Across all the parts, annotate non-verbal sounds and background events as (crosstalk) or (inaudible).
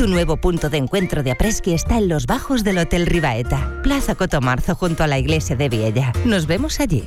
Tu nuevo punto de encuentro de Apresqui está en los bajos del Hotel Ribaeta, Plaza Cotomarzo junto a la iglesia de Viella. Nos vemos allí.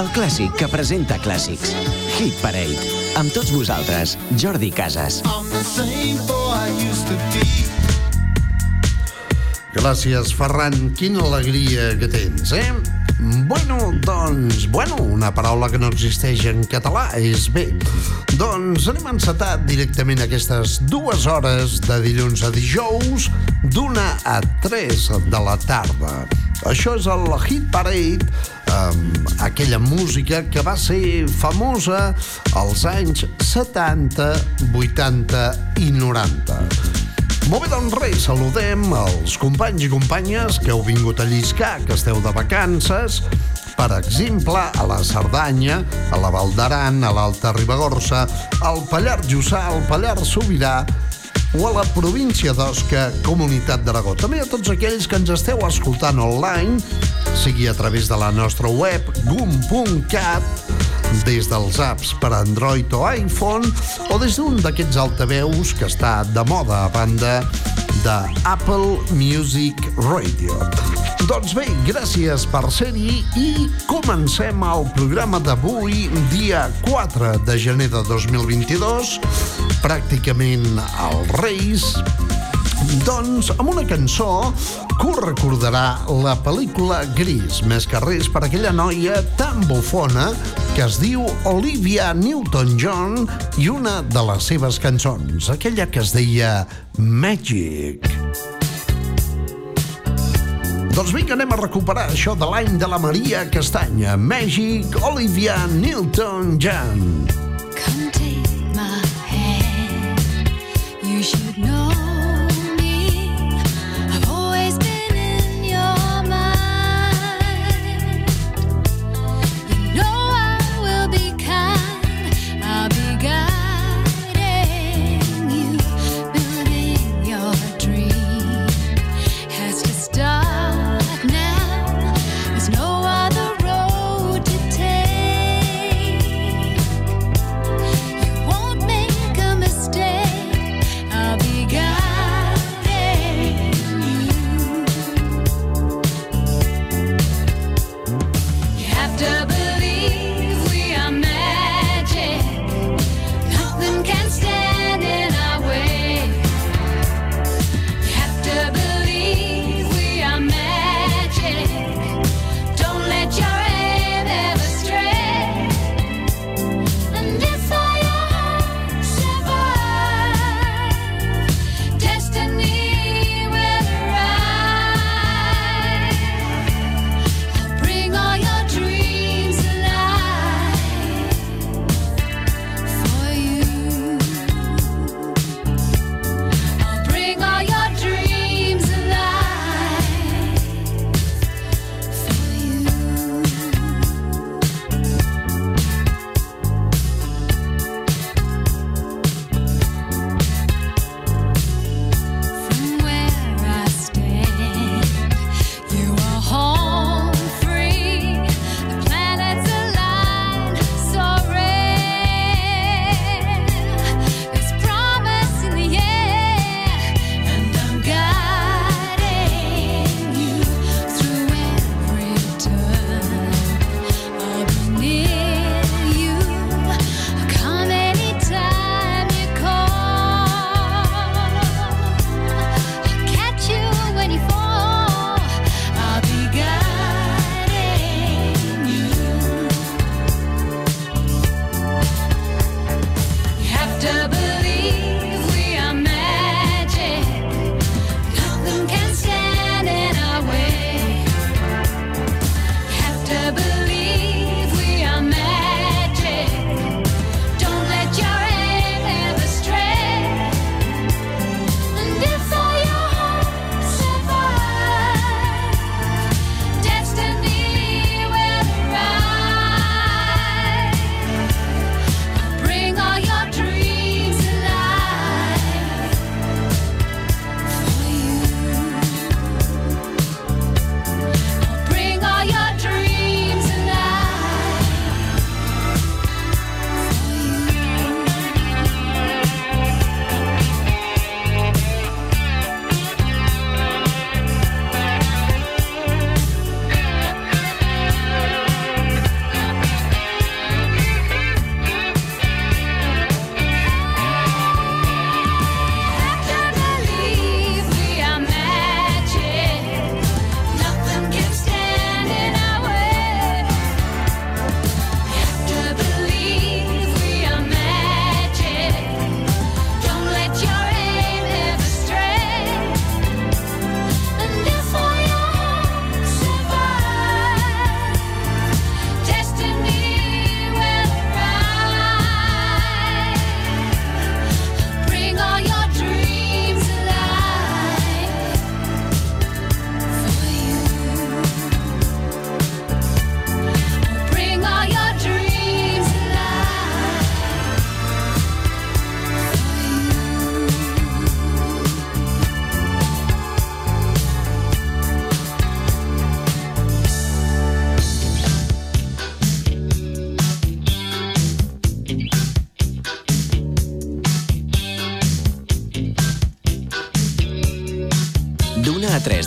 El clàssic que presenta clàssics. Hit Parade. Amb tots vosaltres, Jordi Casas. Gràcies, Ferran. Quina alegria que tens, eh? Bueno, doncs, bueno, una paraula que no existeix en català és bé. Doncs anem encetat directament aquestes dues hores de dilluns a dijous d'una a tres de la tarda. Això és el Hit Parade, amb aquella música que va ser famosa als anys 70, 80 i 90. Molt bé, doncs res, saludem els companys i companyes que heu vingut a lliscar, que esteu de vacances, per exemple, a la Cerdanya, a la Val d'Aran, a l'Alta Ribagorça, al Pallars Jussà, al Pallars Sobirà, o a la província d'Osca, Comunitat d'Aragó. També a tots aquells que ens esteu escoltant online, sigui a través de la nostra web, gum.cat, des dels apps per Android o iPhone, o des d'un d'aquests altaveus que està de moda a banda de Apple Music Radio. Doncs bé, gràcies per ser-hi i comencem el programa d'avui, dia 4 de gener de 2022, pràcticament als Reis, doncs amb una cançó que us recordarà la pel·lícula Gris, més que res per aquella noia tan bufona que es diu Olivia Newton-John i una de les seves cançons, aquella que es deia Magic. Doncs vinga, anem a recuperar això de l'any de la Maria Castanya. Magic, Olivia Newton-John. Come take my hand. You should know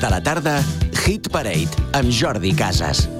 de la tarda, Hit Parade, amb Jordi Casas.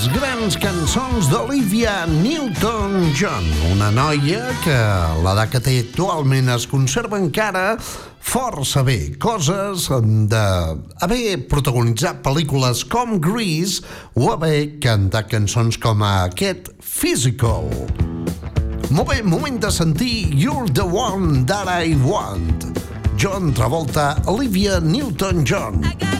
les grans cançons d'Olivia Newton-John, una noia que l'edat que té actualment es conserva encara força bé. Coses d'haver protagonitzat pel·lícules com Grease o haver cantat cançons com aquest Physical. Molt bé, moment de sentir You're the one that I want. John Travolta, Olivia Newton-John. I got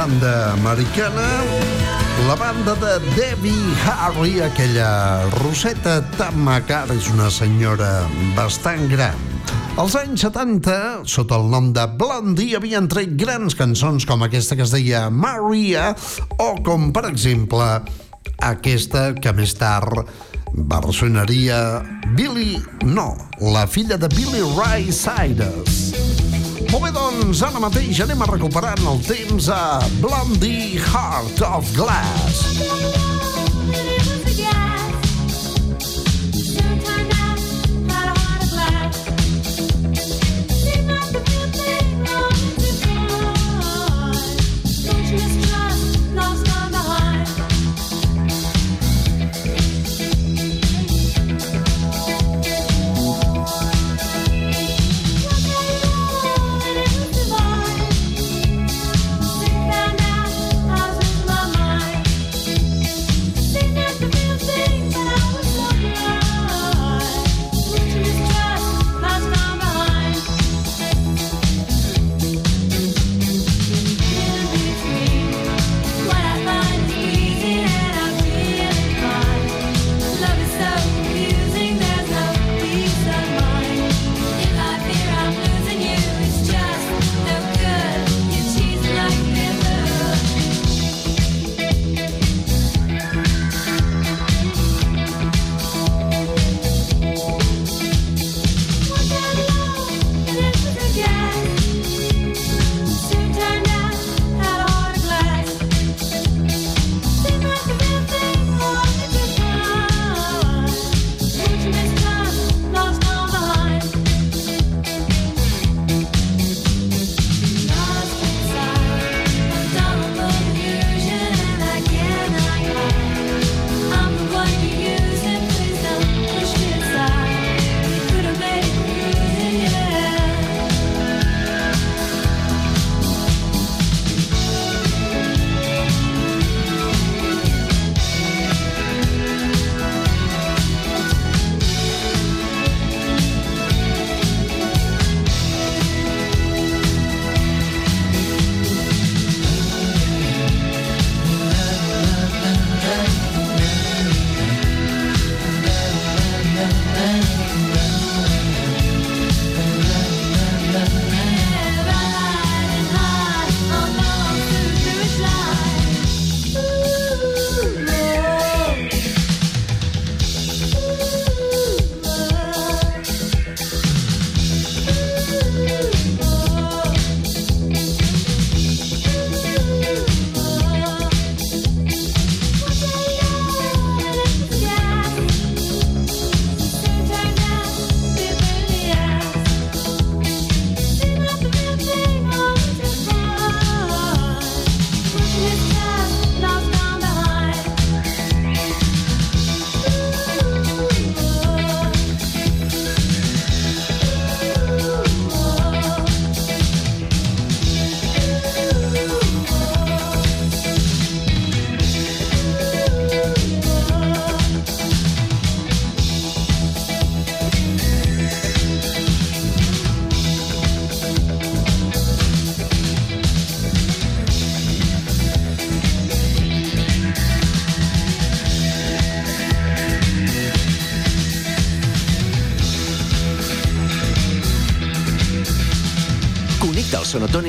banda americana, la banda de Debbie Harry, aquella Rosetta Tamacar, és una senyora bastant gran. Als anys 70, sota el nom de Blondie, havien tret grans cançons com aquesta que es deia Maria o com, per exemple, aquesta que més tard versionaria Billy... No, la filla de Billy Ray Cyrus. Molt bé, doncs, ara mateix anem a recuperant el temps a Blondie Heart of Glass.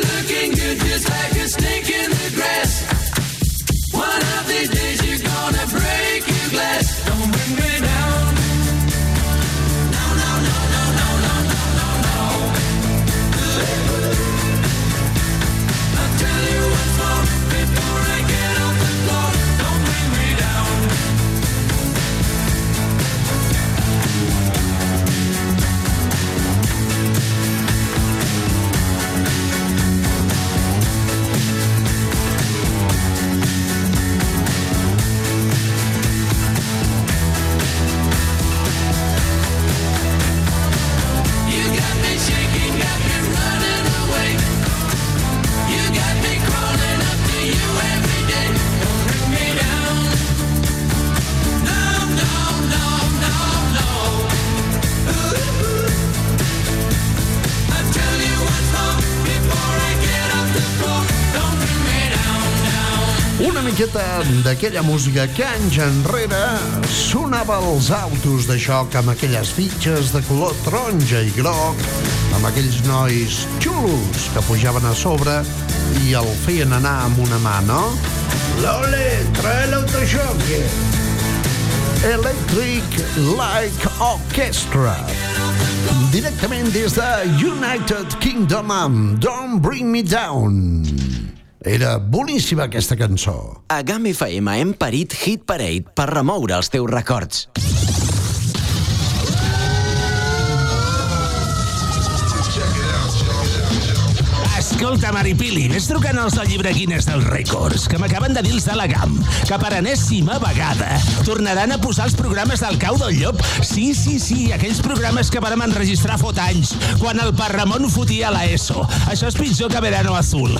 Looking good just like a snake miqueta d'aquella música que anys enrere sonava als autos de xoc amb aquelles fitxes de color taronja i groc, amb aquells nois xulos que pujaven a sobre i el feien anar amb una mà, no? Lole, trae l'autoxoc! Electric Like Orchestra. Directament des de United Kingdom amb Don't Bring Me Down. Era boníssima aquesta cançó. A GAM FM hem parit Hit Parade per remoure els teus records. Escolta, Maripili, ves trucant als del llibre Guinness dels Rècords, que m'acaben de dir els de la GAM, que per enèsima vegada tornaran a posar els programes del cau del llop. Sí, sí, sí, aquells programes que vàrem enregistrar fot anys, quan el Parramon fotia la ESO. Això és pitjor que Verano Azul.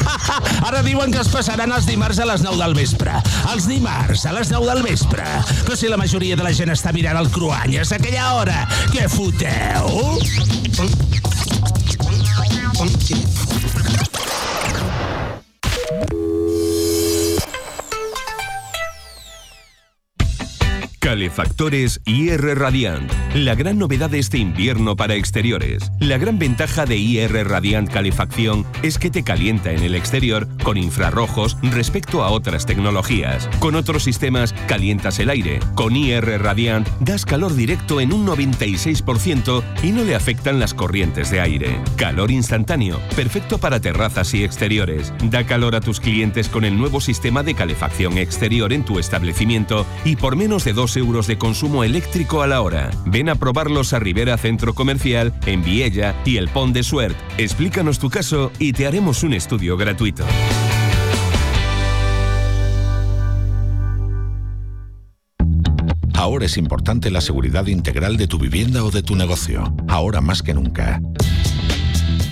(laughs) Ara diuen que es passaran els dimarts a les 9 del vespre. Els dimarts a les 9 del vespre. Però si la majoria de la gent està mirant el Cruanyes a aquella hora, què foteu? Calefactores IR Radiant. La gran novedad de este invierno para exteriores. La gran ventaja de IR Radiant Calefacción es que te calienta en el exterior con infrarrojos respecto a otras tecnologías. Con otros sistemas calientas el aire. Con IR Radiant das calor directo en un 96% y no le afectan las corrientes de aire. Calor instantáneo, perfecto para terrazas y exteriores. Da calor a tus clientes con el nuevo sistema de calefacción exterior en tu establecimiento y por menos de 2 euros de consumo eléctrico a la hora. Ven a probarlos a Rivera Centro Comercial, en Viella y el Pont de Suert. Explícanos tu caso y te haremos un estudio gratuito. Ahora es importante la seguridad integral de tu vivienda o de tu negocio, ahora más que nunca.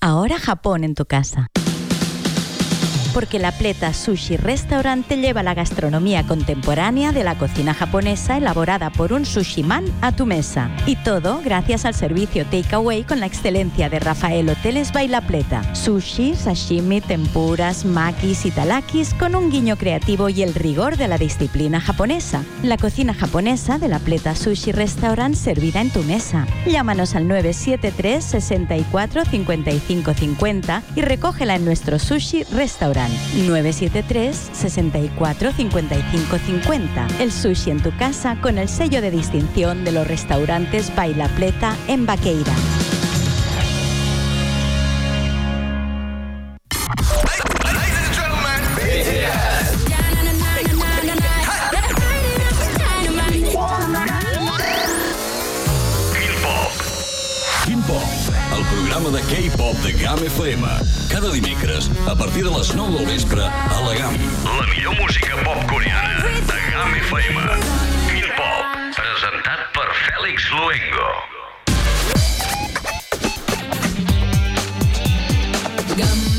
Ahora Japón en tu casa. Porque la Pleta Sushi Restaurant te lleva la gastronomía contemporánea de la cocina japonesa elaborada por un sushiman a tu mesa. Y todo gracias al servicio takeaway con la excelencia de Rafael Hoteles by La Pleta. Sushi, sashimi, tempuras, makis y talakis con un guiño creativo y el rigor de la disciplina japonesa. La cocina japonesa de La Pleta Sushi Restaurant servida en tu mesa. Llámanos al 973 64 55 50 y recógela en nuestro sushi restaurant. 973 64 55 50. El sushi en tu casa con el sello de distinción de los restaurantes Baila Pleta en Baqueira. K-pop de GAM FM. Cada dimecres, a partir de les 9 del vespre, a la GAM. La millor música pop coreana de GAM FM. Quin Pop, presentat per Fèlix Luengo. En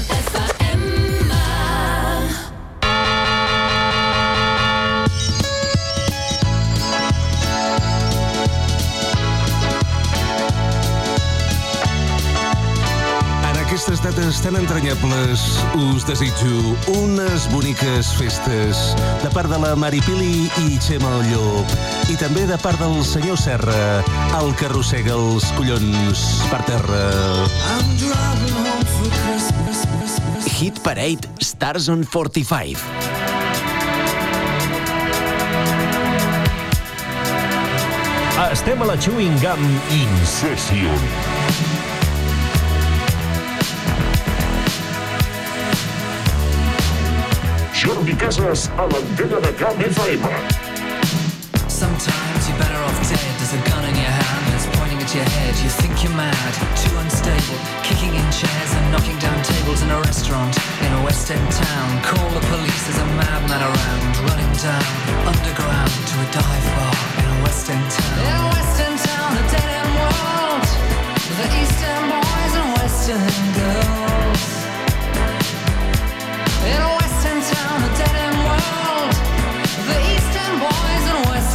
aquestes dates tan entranyables us desitjo unes boniques festes de part de la Maripili i Xema el Llop i també de part del senyor Serra, el que arrossega els collons per terra. Hit Parade Stars on 45. Estem a la Chewing Gum Incession. Jordi Casas a l'antena de Camp FM. Sometimes you're better off dead. There's a gun in your hand that's pointing at your head. You think you're mad, too unstable, kicking in chairs and knocking down tables in a restaurant in a West End town. Call the police, there's a madman around, running down underground to a dive bar in a West End town. In a West End town, a dead end world. The East End boys and West End girls. In a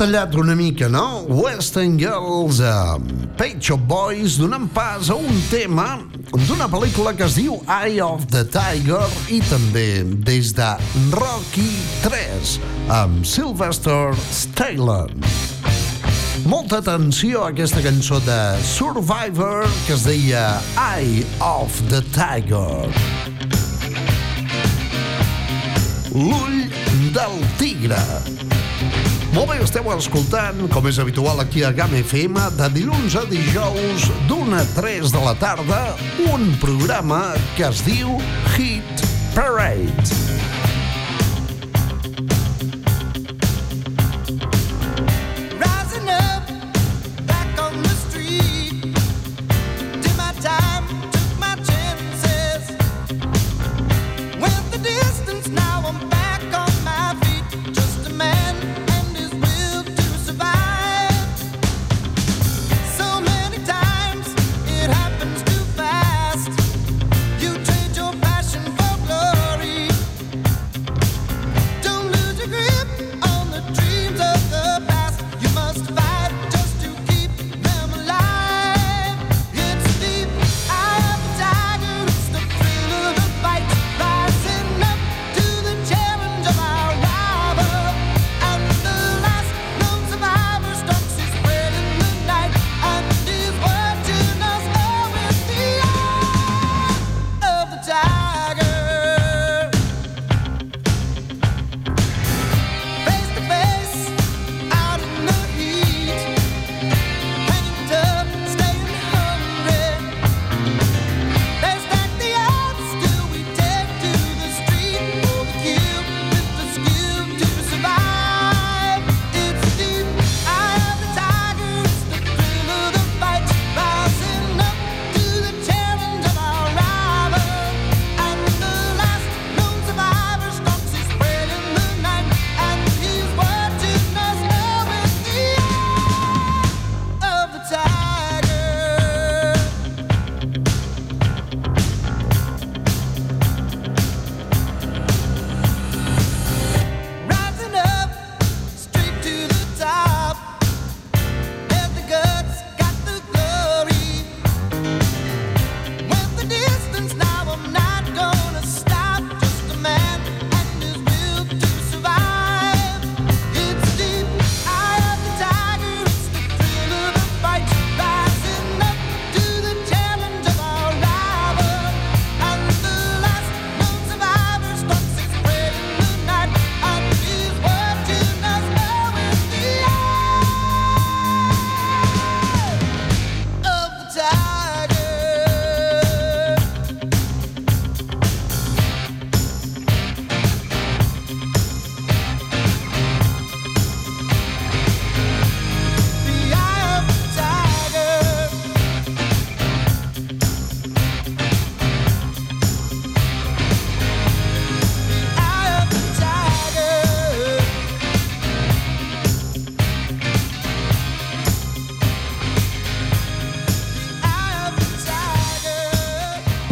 retallat una mica, no? Western Girls uh, Page of Boys donant pas a un tema d'una pel·lícula que es diu Eye of the Tiger i també des de Rocky 3 amb Sylvester Stallone. Molta atenció a aquesta cançó de Survivor que es deia Eye of the Tiger. L'ull del tigre. Molt bé, esteu escoltant, com és habitual aquí a GAM FM, de dilluns a dijous, d'una a 3 de la tarda, un programa que es diu Hit Parade.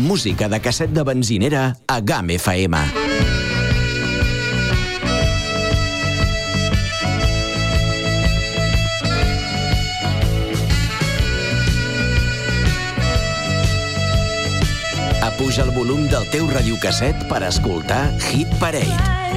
música de casset de benzinera a GAM FM. Apuja el volum del teu radiocasset per escoltar Hit Parade.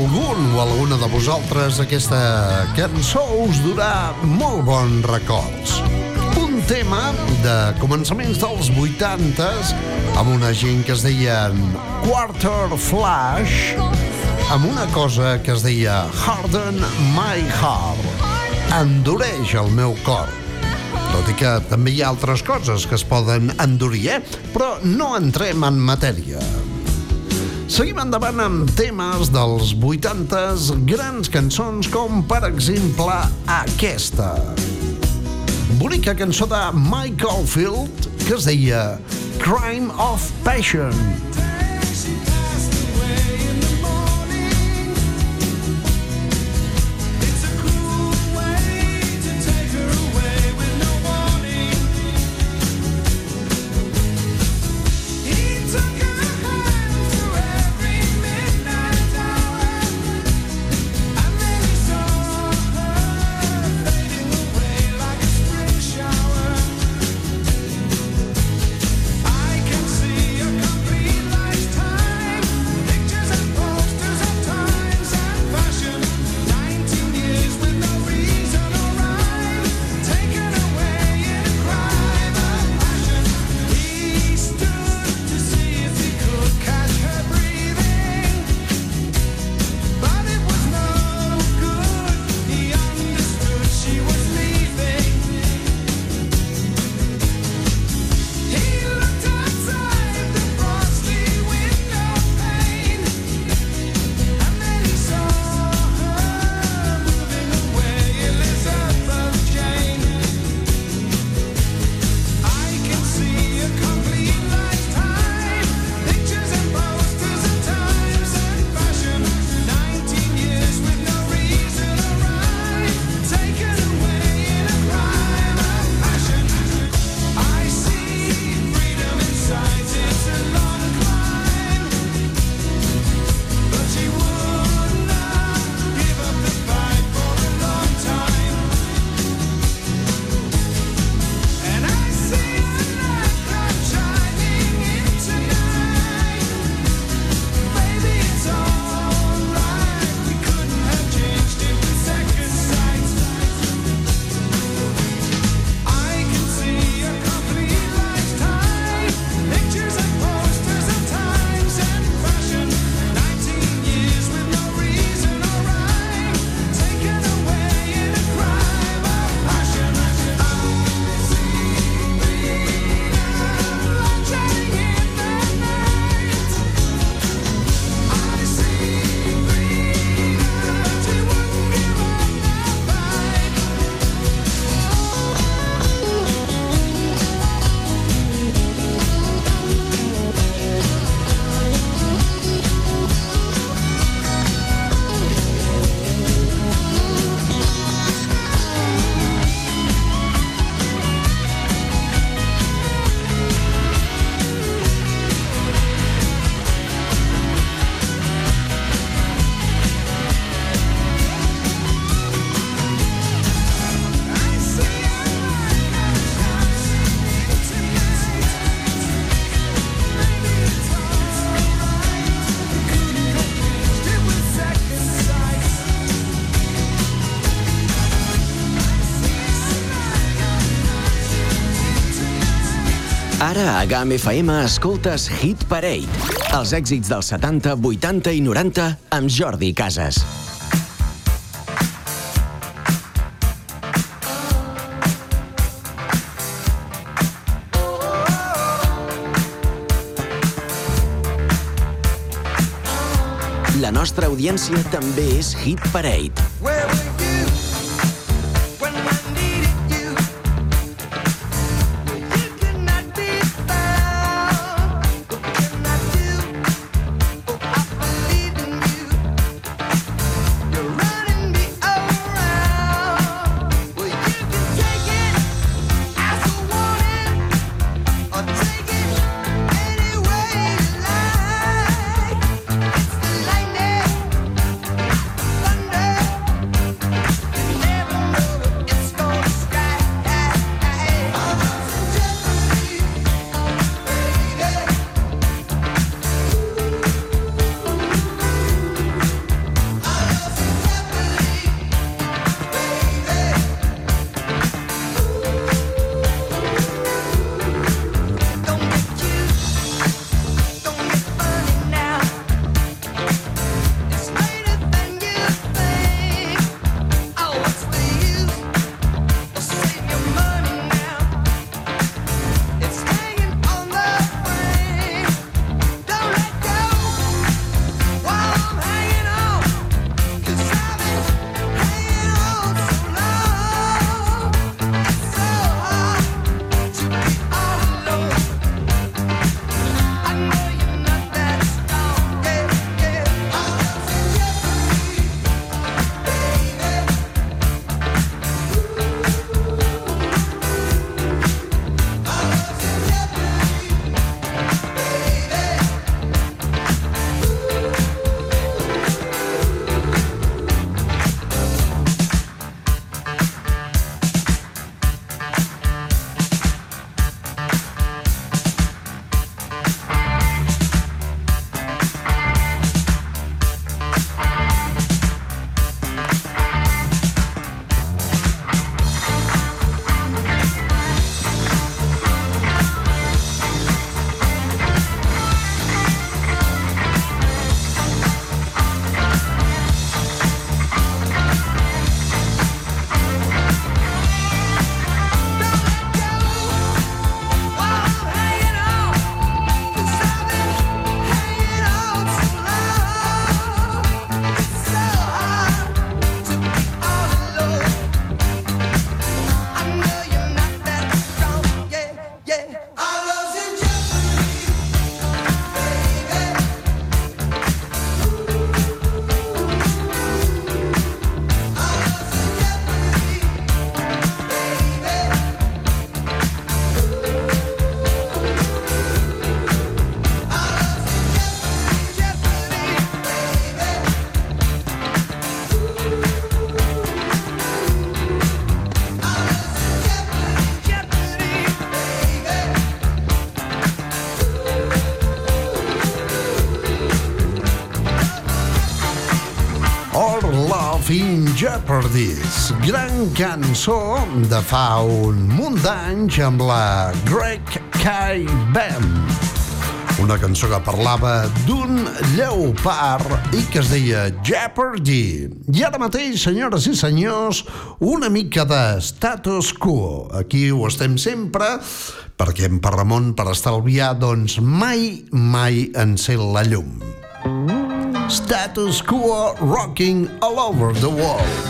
Algun o alguna de vosaltres aquesta cançó us durà molt bons records. Un tema de començaments dels 80s amb una gent que es deien Quarter Flash amb una cosa que es deia Harden My Heart endureix el meu cor tot i que també hi ha altres coses que es poden endurir, eh? però no entrem en matèria. Seguim endavant amb temes dels 80s, grans cançons com, per exemple, aquesta. Bonica cançó de Michael Field que es deia Crime of Passion. A GAM FM escoltes Hit Parade, els èxits dels 70, 80 i 90 amb Jordi Casas. La nostra audiència també és Hit Parade. Jeopardies, gran cançó de fa un munt d'anys amb la Greg Kai Band. Una cançó que parlava d'un lleopard i que es deia Jeopardy. I ara mateix, senyores i senyors, una mica de status quo. Aquí ho estem sempre, perquè en per Ramon, per estalviar, doncs mai, mai encén la llum. Status quo rocking all over the world.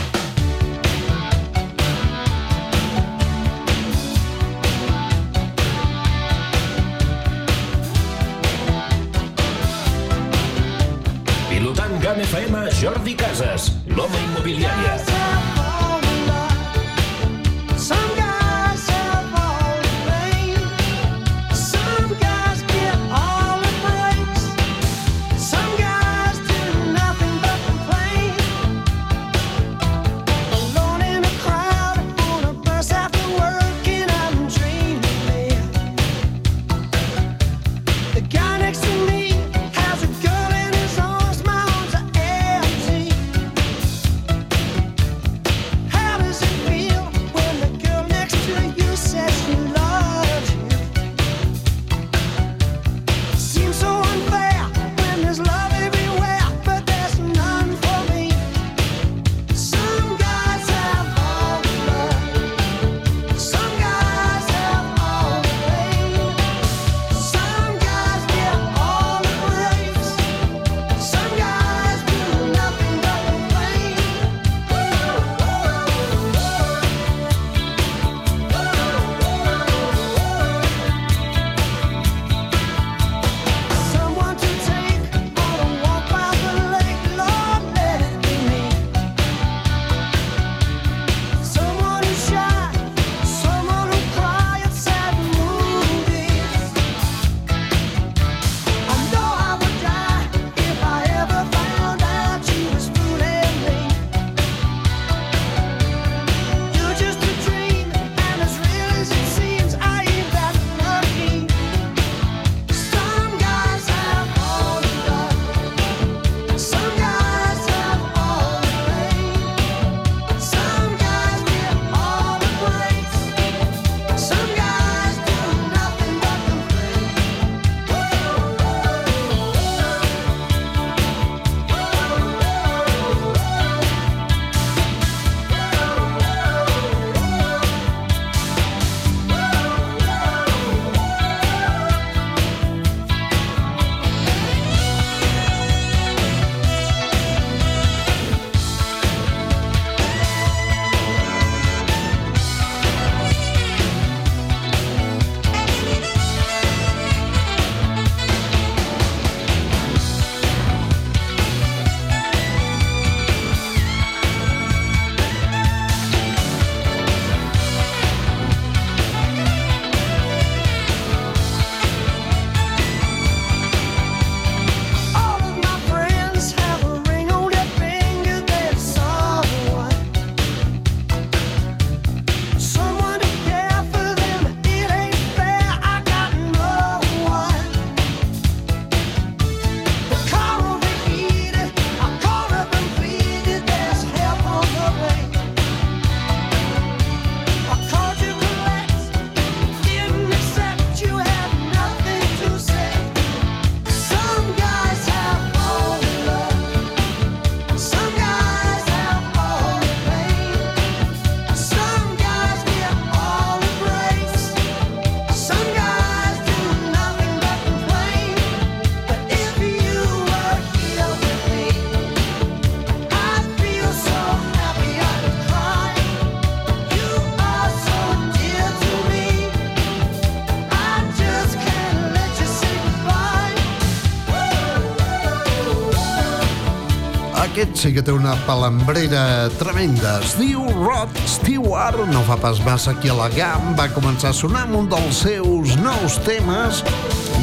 sí que té una palambrera tremenda. Es diu Rod Stewart, no fa pas massa aquí a la GAM va començar a sonar amb un dels seus nous temes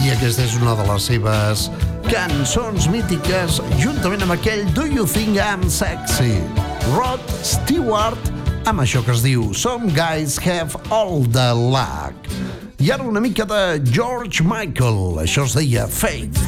i aquesta és una de les seves cançons mítiques juntament amb aquell Do You Think I'm Sexy? Rod Stewart amb això que es diu Some Guys Have All The Luck. I ara una mica de George Michael, això es deia Faith.